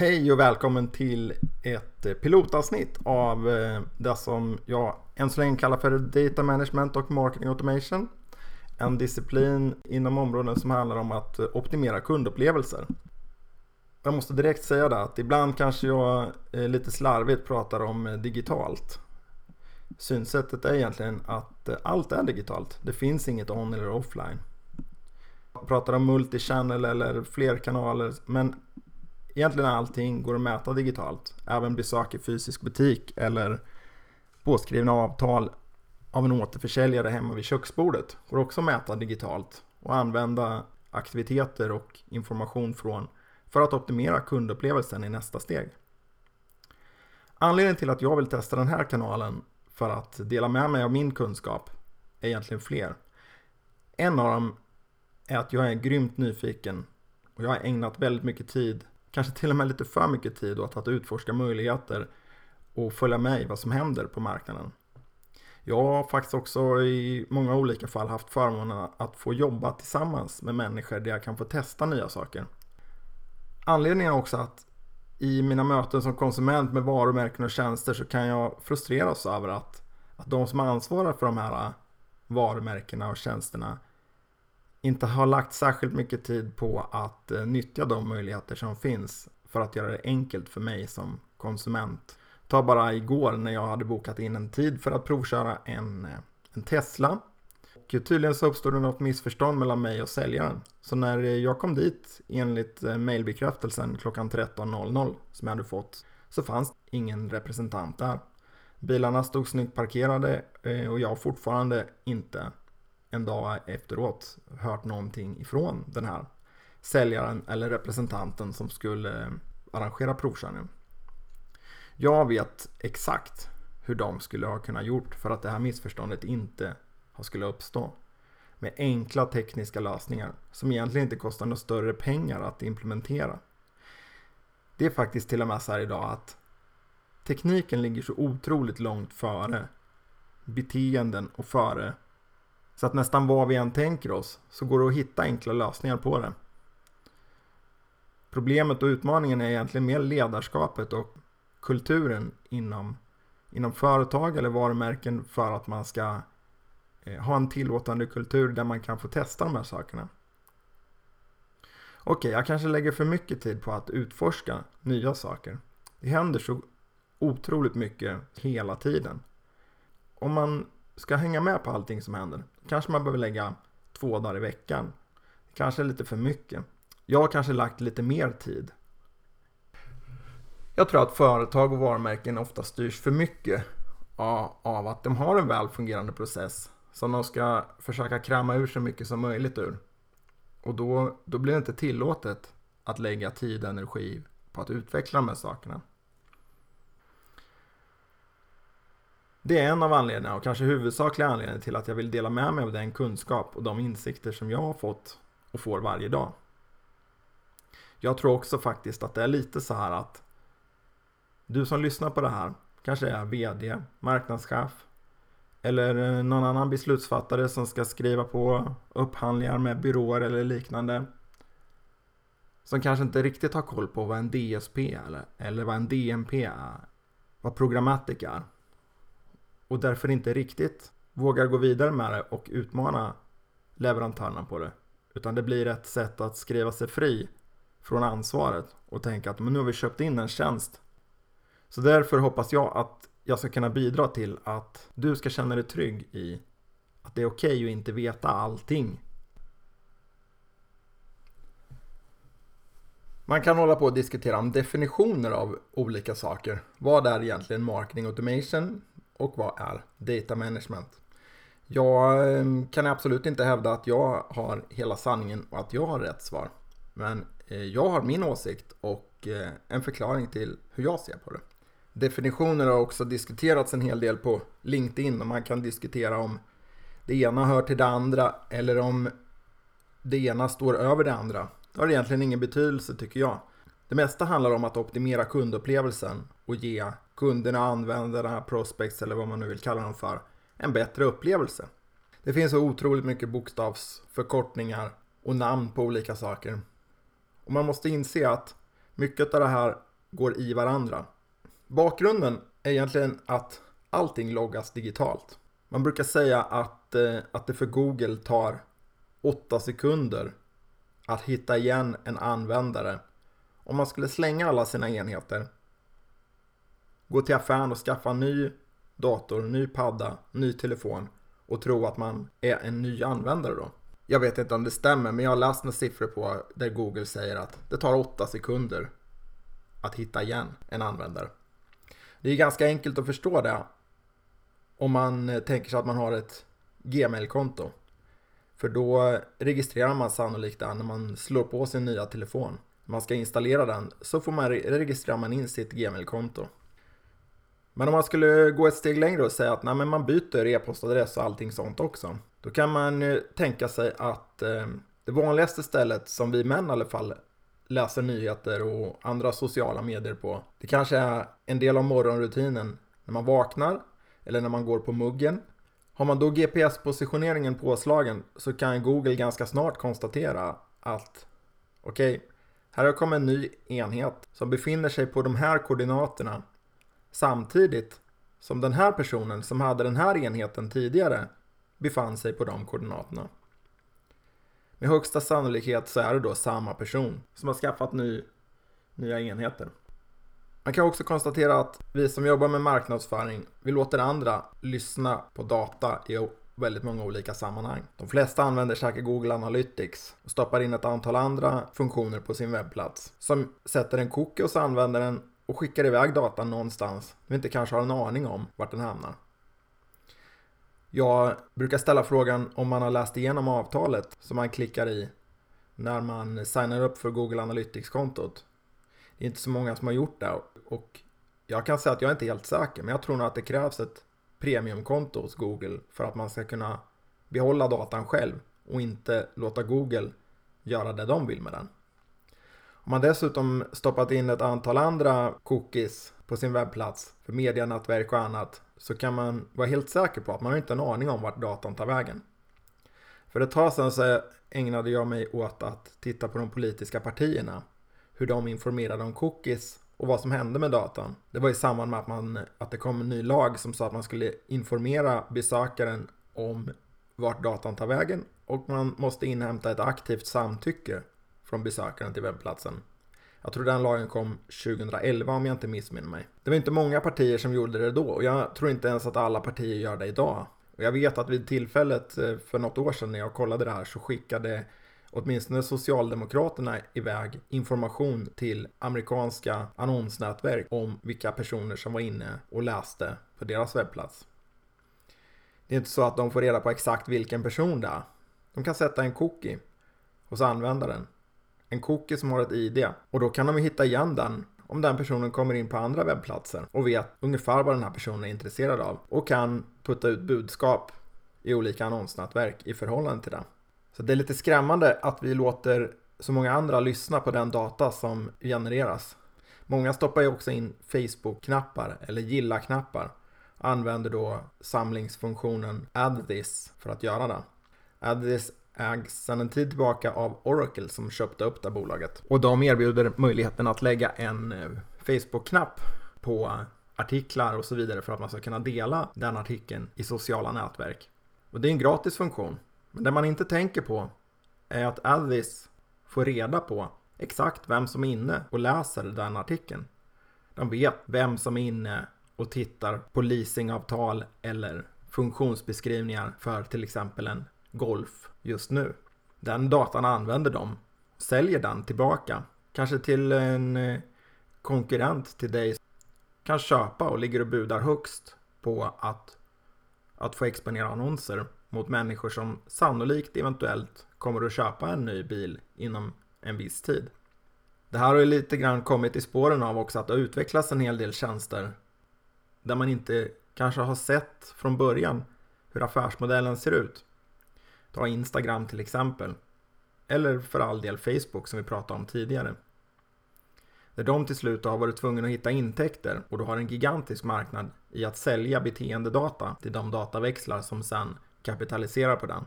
Hej och välkommen till ett eh, pilotavsnitt av eh, det som jag än så länge kallar för Data Management och Marketing Automation. En disciplin inom områden som handlar om att eh, optimera kundupplevelser. Jag måste direkt säga det att ibland kanske jag lite slarvigt pratar om digitalt. Synsättet är egentligen att allt är digitalt. Det finns inget on eller offline. Jag pratar om multichannel eller fler kanaler men egentligen allting går att mäta digitalt. Även besök i fysisk butik eller påskrivna avtal av en återförsäljare hemma vid köksbordet går också att mäta digitalt och använda aktiviteter och information från för att optimera kundupplevelsen i nästa steg. Anledningen till att jag vill testa den här kanalen för att dela med mig av min kunskap är egentligen fler. En av dem är att jag är grymt nyfiken och jag har ägnat väldigt mycket tid kanske till och med lite för mycket tid åt att utforska möjligheter och följa med i vad som händer på marknaden. Jag har faktiskt också i många olika fall haft förmånen att få jobba tillsammans med människor där jag kan få testa nya saker. Anledningen är också att i mina möten som konsument med varumärken och tjänster så kan jag frustreras över att, att de som ansvarar för de här varumärkena och tjänsterna inte har lagt särskilt mycket tid på att eh, nyttja de möjligheter som finns för att göra det enkelt för mig som konsument. Ta bara igår när jag hade bokat in en tid för att provköra en, eh, en Tesla. Och tydligen så uppstod det något missförstånd mellan mig och säljaren. Så när jag kom dit enligt eh, mailbekräftelsen klockan 13.00 som jag hade fått så fanns ingen representant där. Bilarna stod snyggt parkerade och jag fortfarande inte en dag efteråt hört någonting ifrån den här säljaren eller representanten som skulle arrangera provkörningen. Jag vet exakt hur de skulle ha kunnat gjort för att det här missförståndet inte skulle uppstå. Med enkla tekniska lösningar som egentligen inte kostar några större pengar att implementera. Det är faktiskt till och med så här idag att tekniken ligger så otroligt långt före beteenden och före så att nästan vad vi än tänker oss så går det att hitta enkla lösningar på det. Problemet och utmaningen är egentligen mer ledarskapet och kulturen inom, inom företag eller varumärken för att man ska eh, ha en tillåtande kultur där man kan få testa de här sakerna. Okej, okay, jag kanske lägger för mycket tid på att utforska nya saker. Det händer så otroligt mycket hela tiden. Om man ska hänga med på allting som händer kanske man behöver lägga två dagar i veckan. Kanske lite för mycket. Jag har kanske lagt lite mer tid. Jag tror att företag och varumärken ofta styrs för mycket av att de har en väl fungerande process som de ska försöka kräma ur så mycket som möjligt ur. Och då, då blir det inte tillåtet att lägga tid och energi på att utveckla de här sakerna. Det är en av anledningarna och kanske huvudsakliga anledningen till att jag vill dela med mig av den kunskap och de insikter som jag har fått och får varje dag. Jag tror också faktiskt att det är lite så här att du som lyssnar på det här kanske är VD, marknadschef eller eh, någon annan beslutsfattare som ska skriva på upphandlingar med byråer eller liknande. Som kanske inte riktigt har koll på vad en DSP är eller vad en DMP är. Vad programmatik är och därför inte riktigt vågar gå vidare med det och utmana leverantörerna på det. Utan det blir ett sätt att skriva sig fri från ansvaret och tänka att men nu har vi köpt in en tjänst. Så därför hoppas jag att jag ska kunna bidra till att du ska känna dig trygg i att det är okej okay att inte veta allting. Man kan hålla på och diskutera om definitioner av olika saker. Vad är egentligen marketing automation? Och vad är data management? Jag ehm, kan absolut inte hävda att jag har hela sanningen och att jag har rätt svar. Men eh, jag har min åsikt och eh, en förklaring till hur jag ser på det. Definitioner har också diskuterats en hel del på LinkedIn och man kan diskutera om det ena hör till det andra eller om det ena står över det andra. Det har egentligen ingen betydelse tycker jag. Det mesta handlar om att optimera kundupplevelsen och ge kunderna, användarna, prospects eller vad man nu vill kalla dem för, en bättre upplevelse. Det finns så otroligt mycket bokstavsförkortningar och namn på olika saker. Och man måste inse att mycket av det här går i varandra. Bakgrunden är egentligen att allting loggas digitalt. Man brukar säga att, eh, att det för Google tar 8 sekunder att hitta igen en användare om man skulle slänga alla sina enheter, gå till affären och skaffa en ny dator, ny padda, ny telefon och tro att man är en ny användare då. Jag vet inte om det stämmer men jag har läst några siffror på där Google säger att det tar 8 sekunder att hitta igen en användare. Det är ganska enkelt att förstå det om man tänker sig att man har ett Gmail-konto. För då registrerar man sannolikt det när man slår på sin nya telefon. Man ska installera den så får man registrera man in sitt Gmail-konto. Men om man skulle gå ett steg längre och säga att nej, men man byter e-postadress och allting sånt också. Då kan man eh, tänka sig att eh, det vanligaste stället som vi män i alla fall läser nyheter och andra sociala medier på. Det kanske är en del av morgonrutinen när man vaknar eller när man går på muggen. Har man då GPS-positioneringen påslagen så kan Google ganska snart konstatera att okej, okay, här har kommit en ny enhet som befinner sig på de här koordinaterna samtidigt som den här personen som hade den här enheten tidigare befann sig på de koordinaterna. Med högsta sannolikhet så är det då samma person som har skaffat ny, nya enheter. Man kan också konstatera att vi som jobbar med marknadsföring, vi låter andra lyssna på data i väldigt många olika sammanhang. De flesta använder säkert Google Analytics och stoppar in ett antal andra funktioner på sin webbplats som sätter en cookie hos användaren och skickar iväg datan någonstans vi inte kanske har en aning om vart den hamnar. Jag brukar ställa frågan om man har läst igenom avtalet som man klickar i när man signar upp för Google Analytics-kontot. Det är inte så många som har gjort det och jag kan säga att jag är inte helt säker men jag tror nog att det krävs ett premiumkonto hos Google för att man ska kunna behålla datan själv och inte låta Google göra det de vill med den. Om man dessutom stoppat in ett antal andra cookies på sin webbplats för medianätverk och annat så kan man vara helt säker på att man inte har en aning om vart datan tar vägen. För ett tag sedan så ägnade jag mig åt att titta på de politiska partierna. Hur de informerade om cookies och vad som hände med datan. Det var i samband med att, man, att det kom en ny lag som sa att man skulle informera besökaren om vart datan tar vägen och man måste inhämta ett aktivt samtycke från besökaren till webbplatsen. Jag tror den lagen kom 2011 om jag inte missminner mig. Det var inte många partier som gjorde det då och jag tror inte ens att alla partier gör det idag. Och jag vet att vid tillfället eh, för något år sedan när jag kollade det här så skickade åtminstone Socialdemokraterna iväg information till amerikanska annonsnätverk om vilka personer som var inne och läste på deras webbplats. Det är inte så att de får reda på exakt vilken person det är. De kan sätta en cookie hos användaren en cookie som har ett ID och då kan de hitta igen den om den personen kommer in på andra webbplatser och vet ungefär vad den här personen är intresserad av och kan putta ut budskap i olika annonsnätverk i förhållande till det. Så det är lite skrämmande att vi låter så många andra lyssna på den data som genereras. Många stoppar ju också in Facebook-knappar eller gilla-knappar och använder då samlingsfunktionen add this för att göra det. Add this ägs sedan en tid tillbaka av Oracle som köpte upp det bolaget. Och de erbjuder möjligheten att lägga en eh, Facebook-knapp på artiklar och så vidare för att man ska kunna dela den artikeln i sociala nätverk. Och det är en gratis funktion. Men det man inte tänker på är att Alice får reda på exakt vem som är inne och läser den artikeln. De vet vem som är inne och tittar på leasingavtal eller funktionsbeskrivningar för till exempel en Golf just nu. Den datan använder de, säljer den tillbaka, kanske till en eh, konkurrent till dig kan köpa och ligger och budar högst på att, att få exponera annonser mot människor som sannolikt eventuellt kommer att köpa en ny bil inom en viss tid. Det här har ju lite grann kommit i spåren av också att det har utvecklats en hel del tjänster där man inte kanske har sett från början hur affärsmodellen ser ut. Ta Instagram till exempel. Eller för all del Facebook som vi pratade om tidigare. Där de till slut har varit tvungna att hitta intäkter och du har en gigantisk marknad i att sälja beteendedata till de dataväxlar som sen kapitaliserar på den.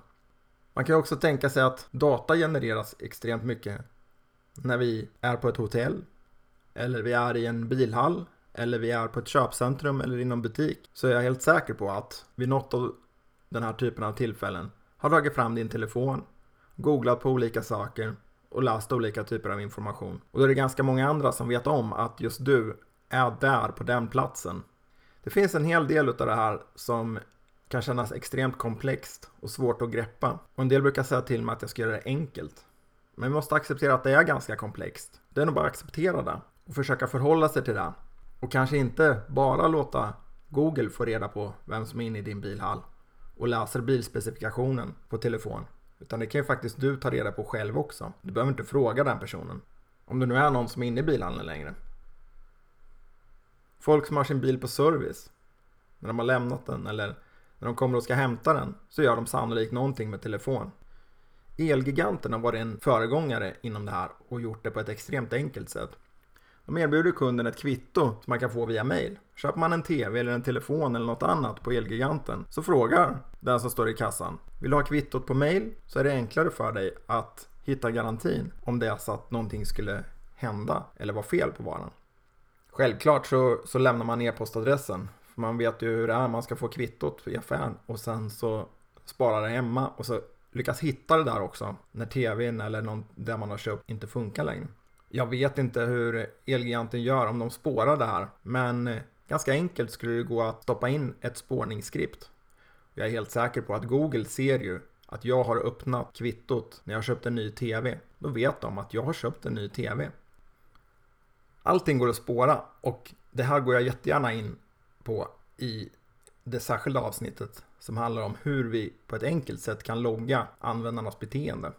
Man kan också tänka sig att data genereras extremt mycket när vi är på ett hotell eller vi är i en bilhall, eller vi är på ett köpcentrum eller inom butik, så är jag helt säker på att vid något av den här typen av tillfällen har dragit fram din telefon, googlat på olika saker och läst olika typer av information. Och då är det ganska många andra som vet om att just du är där på den platsen. Det finns en hel del av det här som kan kännas extremt komplext och svårt att greppa. Och en del brukar säga till mig att jag ska göra det enkelt. Men vi måste acceptera att det är ganska komplext. Det är nog bara att acceptera det och försöka förhålla sig till det. Och kanske inte bara låta Google få reda på vem som är inne i din bilhall och läser bilspecifikationen på telefon. Utan det kan ju faktiskt du ta reda på själv också. Du behöver inte fråga den personen. Om det nu är någon som är inne i bilhandeln längre. Folk som har sin bil på service. När de har lämnat den eller när de kommer och ska hämta den så gör de sannolikt någonting med telefon. Elgiganten har varit en föregångare inom det här och gjort det på ett extremt enkelt sätt. De erbjuder kunden ett kvitto som man kan få via mail. Köper man en TV eller en telefon eller något annat på Elgiganten så frågar den som står i kassan. Vill du ha kvittot på mail så är det enklare för dig att hitta garantin om det är så att någonting skulle hända eller vara fel på varan. Självklart så, så lämnar man e-postadressen. För man vet ju hur det är, man ska få kvittot i affären och sen så sparar det hemma och så lyckas hitta det där också när tvn eller någon, det man har köpt inte funkar längre. Jag vet inte hur Elgiganten gör om de spårar det här, men ganska enkelt skulle det gå att stoppa in ett spårningsskript. Jag är helt säker på att Google ser ju att jag har öppnat kvittot när jag köpt en ny TV. Då vet de att jag har köpt en ny TV. Allting går att spåra och det här går jag jättegärna in på i det särskilda avsnittet som handlar om hur vi på ett enkelt sätt kan logga användarnas beteende.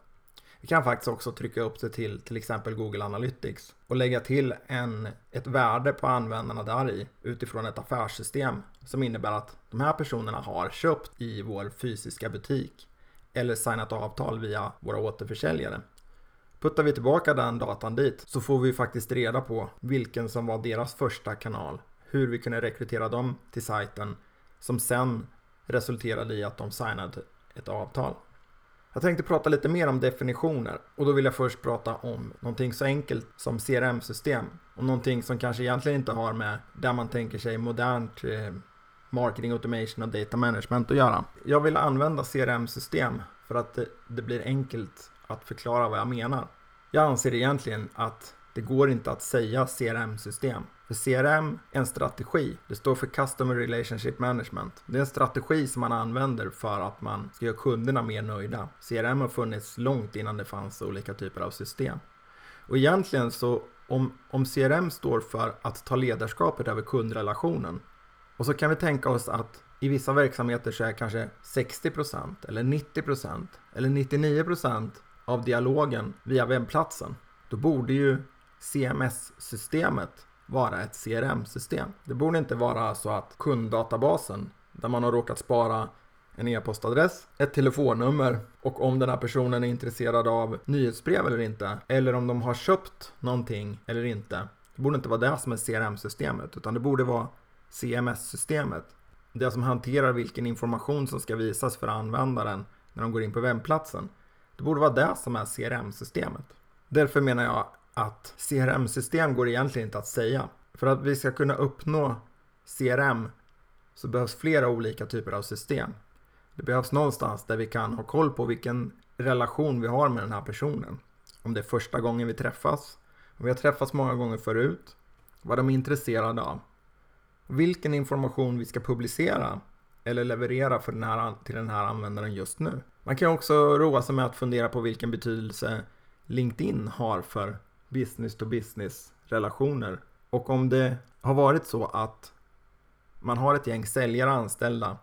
Vi kan faktiskt också trycka upp det till till exempel Google Analytics och lägga till en, ett värde på användarna där i utifrån ett affärssystem som innebär att de här personerna har köpt i vår fysiska butik eller signat avtal via våra återförsäljare. Puttar vi tillbaka den datan dit så får vi faktiskt reda på vilken som var deras första kanal, hur vi kunde rekrytera dem till sajten som sen resulterade i att de signade ett avtal. Jag tänkte prata lite mer om definitioner och då vill jag först prata om någonting så enkelt som CRM-system och någonting som kanske egentligen inte har med där man tänker sig modernt eh, marketing automation och data management att göra. Jag vill använda CRM-system för att det, det blir enkelt att förklara vad jag menar. Jag anser egentligen att det går inte att säga CRM-system. För CRM är en strategi. Det står för Customer Relationship Management. Det är en strategi som man använder för att man ska göra kunderna mer nöjda. CRM har funnits långt innan det fanns olika typer av system. Och egentligen så om, om CRM står för att ta ledarskapet över kundrelationen och så kan vi tänka oss att i vissa verksamheter så är kanske 60% eller 90% eller 99% av dialogen via webbplatsen. Då borde ju CMS-systemet vara ett CRM-system. Det borde inte vara så att kunddatabasen, där man har råkat spara en e-postadress, ett telefonnummer och om den här personen är intresserad av nyhetsbrev eller inte, eller om de har köpt någonting eller inte. Det borde inte vara det som är CRM-systemet, utan det borde vara CMS-systemet. Det som hanterar vilken information som ska visas för användaren när de går in på webbplatsen. Det borde vara det som är CRM-systemet. Därför menar jag att CRM-system går egentligen inte att säga. För att vi ska kunna uppnå CRM så behövs flera olika typer av system. Det behövs någonstans där vi kan ha koll på vilken relation vi har med den här personen. Om det är första gången vi träffas, om vi har träffats många gånger förut, vad de är intresserade av, vilken information vi ska publicera eller leverera för den här, till den här användaren just nu. Man kan också roa sig med att fundera på vilken betydelse LinkedIn har för business to business relationer. Och om det har varit så att man har ett gäng säljare anställda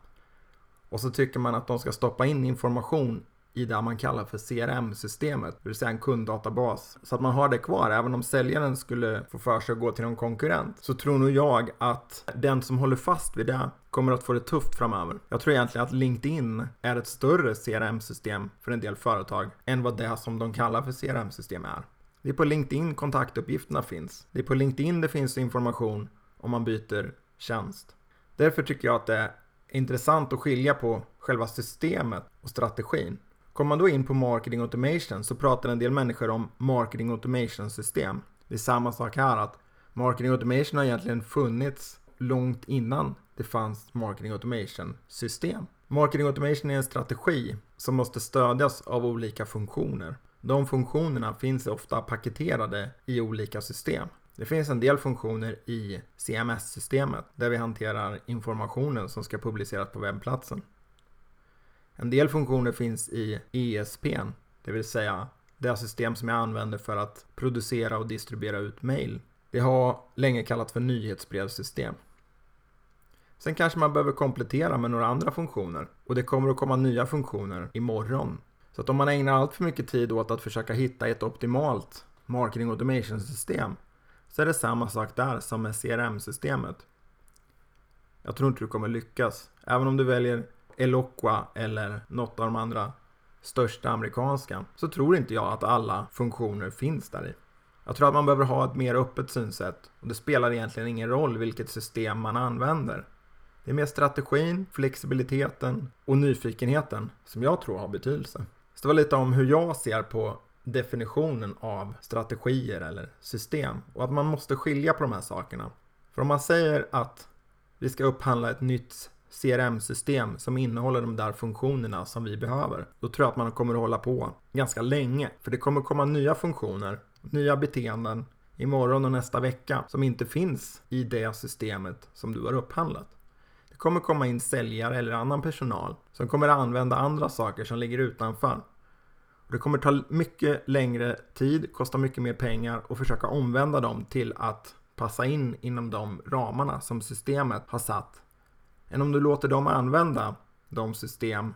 och så tycker man att de ska stoppa in information i det man kallar för CRM-systemet, det vill säga en kunddatabas. Så att man har det kvar, även om säljaren skulle få för sig att gå till någon konkurrent. Så tror nog jag att den som håller fast vid det kommer att få det tufft framöver. Jag tror egentligen att LinkedIn är ett större CRM-system för en del företag än vad det som de kallar för CRM-system är. Det är på LinkedIn kontaktuppgifterna finns. Det är på LinkedIn det finns information om man byter tjänst. Därför tycker jag att det är intressant att skilja på själva systemet och strategin. Kommer man då in på marketing automation så pratar en del människor om marketing automation system. Det är samma sak här att Marketing automation har egentligen funnits långt innan det fanns marketing automation system. Marketing automation är en strategi som måste stödjas av olika funktioner. De funktionerna finns ofta paketerade i olika system. Det finns en del funktioner i CMS-systemet där vi hanterar informationen som ska publiceras på webbplatsen. En del funktioner finns i ESP, det vill säga det system som jag använder för att producera och distribuera ut mail. Det har länge kallats för nyhetsbrevssystem. Sen kanske man behöver komplettera med några andra funktioner och det kommer att komma nya funktioner imorgon. Så att om man ägnar allt för mycket tid åt att försöka hitta ett optimalt marketing automation system så är det samma sak där som med CRM-systemet. Jag tror inte du kommer lyckas. Även om du väljer Eloqua eller något av de andra största amerikanska så tror inte jag att alla funktioner finns där i. Jag tror att man behöver ha ett mer öppet synsätt och det spelar egentligen ingen roll vilket system man använder. Det är mer strategin, flexibiliteten och nyfikenheten som jag tror har betydelse. Så det var lite om hur jag ser på definitionen av strategier eller system och att man måste skilja på de här sakerna. För om man säger att vi ska upphandla ett nytt CRM-system som innehåller de där funktionerna som vi behöver. Då tror jag att man kommer att hålla på ganska länge. För det kommer komma nya funktioner, nya beteenden imorgon och nästa vecka som inte finns i det systemet som du har upphandlat. Det kommer komma in säljare eller annan personal som kommer använda andra saker som ligger utanför. Det kommer ta mycket längre tid, kosta mycket mer pengar och försöka omvända dem till att passa in inom de ramarna som systemet har satt än om du låter dem använda de system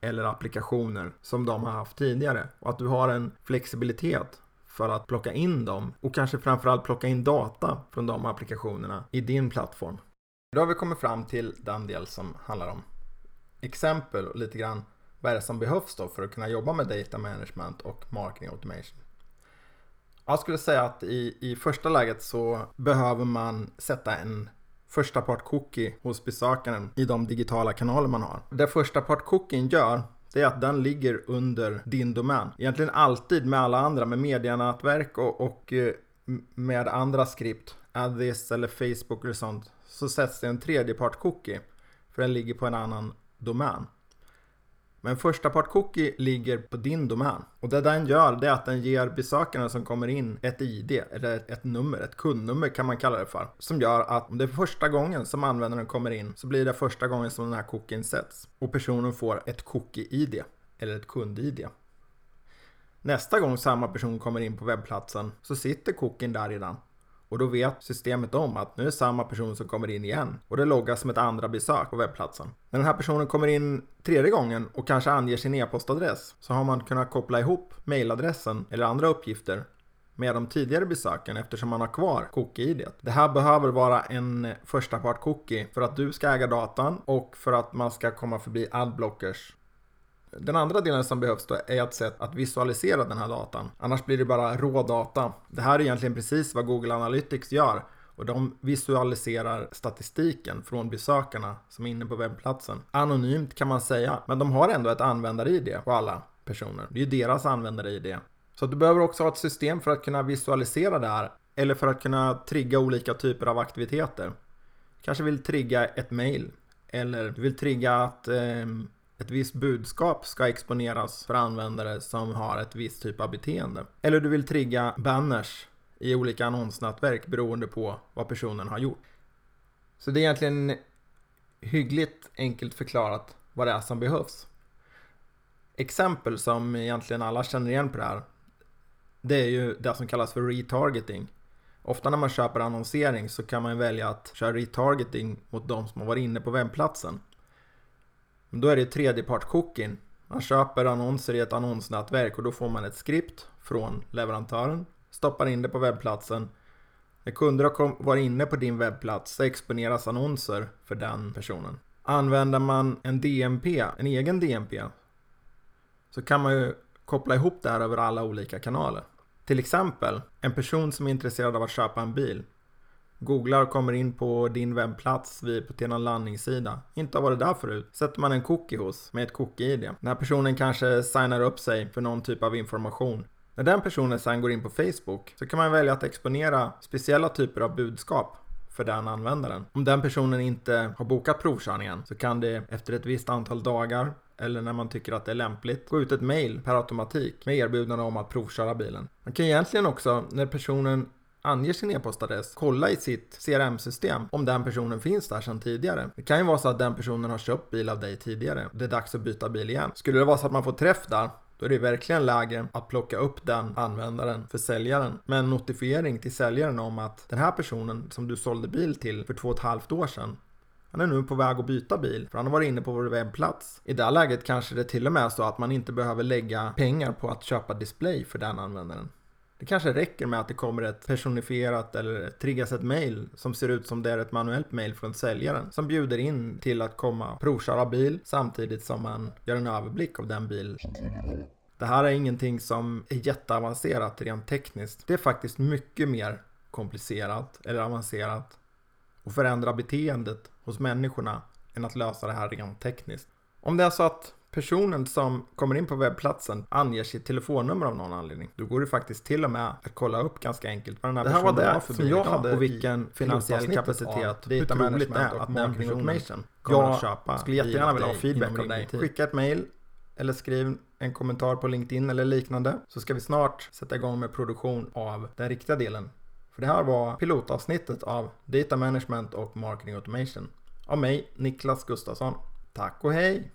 eller applikationer som de har haft tidigare och att du har en flexibilitet för att plocka in dem och kanske framförallt plocka in data från de applikationerna i din plattform. Då har vi kommit fram till den del som handlar om exempel och lite grann vad är det som behövs då för att kunna jobba med data management och marketing automation. Jag skulle säga att i, i första läget så behöver man sätta en första part cookie hos besökaren i de digitala kanaler man har. Det första part cookien gör det är att den ligger under din domän. Egentligen alltid med alla andra, med medianätverk och, och eh, med andra skript, Addis eller Facebook eller sånt, så sätts det en tredjepart cookie. För den ligger på en annan domän. Men första part cookie ligger på din domän. Och det den gör det är att den ger besökaren som kommer in ett ID, eller ett nummer, ett kundnummer kan man kalla det för. Som gör att om det är första gången som användaren kommer in så blir det första gången som den här cookien sätts. Och personen får ett cookie-ID, eller ett kund-ID. Nästa gång samma person kommer in på webbplatsen så sitter cookien där redan och då vet systemet om att nu är samma person som kommer in igen. Och det loggas som ett andra besök på webbplatsen. När den här personen kommer in tredje gången och kanske anger sin e-postadress så har man kunnat koppla ihop mailadressen eller andra uppgifter med de tidigare besöken eftersom man har kvar cookie-id. Det här behöver vara en första part cookie för att du ska äga datan och för att man ska komma förbi adblockers den andra delen som behövs då är ett sätt att visualisera den här datan. Annars blir det bara rådata. Det här är egentligen precis vad Google Analytics gör. Och de visualiserar statistiken från besökarna som är inne på webbplatsen. Anonymt kan man säga, men de har ändå ett användar-id på alla personer. Det är ju deras användar-id. Så du behöver också ha ett system för att kunna visualisera det här. Eller för att kunna trigga olika typer av aktiviteter. Kanske vill trigga ett mail. Eller du vill trigga att eh, ett visst budskap ska exponeras för användare som har ett visst typ av beteende. Eller du vill trigga banners i olika annonsnätverk beroende på vad personen har gjort. Så det är egentligen hyggligt enkelt förklarat vad det är som behövs. Exempel som egentligen alla känner igen på det här. Det är ju det som kallas för retargeting. Ofta när man köper annonsering så kan man välja att köra retargeting mot de som har varit inne på webbplatsen. Då är det tredjepartscookien. Man köper annonser i ett annonsnätverk och då får man ett skript från leverantören. Stoppar in det på webbplatsen. När kunder har varit inne på din webbplats så exponeras annonser för den personen. Använder man en DMP, en egen DMP, så kan man ju koppla ihop det här över alla olika kanaler. Till exempel, en person som är intresserad av att köpa en bil googlar och kommer in på din webbplats vid, till någon landningssida. Inte har varit där förut. Sätter man en cookie hos med ett cookie-id. Den här personen kanske signar upp sig för någon typ av information. När den personen sen går in på Facebook så kan man välja att exponera speciella typer av budskap för den användaren. Om den personen inte har bokat provkörningen så kan det efter ett visst antal dagar eller när man tycker att det är lämpligt gå ut ett mail per automatik med erbjudande om att provköra bilen. Man kan egentligen också när personen anger sin e-postadress, kolla i sitt CRM-system om den personen finns där sedan tidigare. Det kan ju vara så att den personen har köpt bil av dig tidigare. Det är dags att byta bil igen. Skulle det vara så att man får träff där, då är det verkligen läge att plocka upp den användaren för säljaren med en notifiering till säljaren om att den här personen som du sålde bil till för två och ett halvt år sedan han är nu på väg att byta bil för han har varit inne på vår webbplats. I det läget kanske det till och med är så att man inte behöver lägga pengar på att köpa display för den användaren. Det kanske räcker med att det kommer ett personifierat eller triggas ett mail som ser ut som det är ett manuellt mail från säljaren som bjuder in till att komma och provköra bil samtidigt som man gör en överblick av den bil. Det här är ingenting som är jätteavancerat rent tekniskt. Det är faktiskt mycket mer komplicerat eller avancerat och förändra beteendet hos människorna än att lösa det här rent tekniskt. Om det är så att personen som kommer in på webbplatsen anger sitt telefonnummer av någon anledning. Då går det faktiskt till och med att kolla upp ganska enkelt vad den här det här personen var det har för som jag hade och vilken finansiell kapacitet hur troligt det är att den personen kommer att köpa skulle jättegärna vilja ha feedback av dig. Skicka ett mail eller skriv en kommentar på LinkedIn eller liknande så ska vi snart sätta igång med produktion av den riktiga delen. För det här var pilotavsnittet av Data Management och Marketing Automation av mig, Niklas Gustafsson. Tack och hej!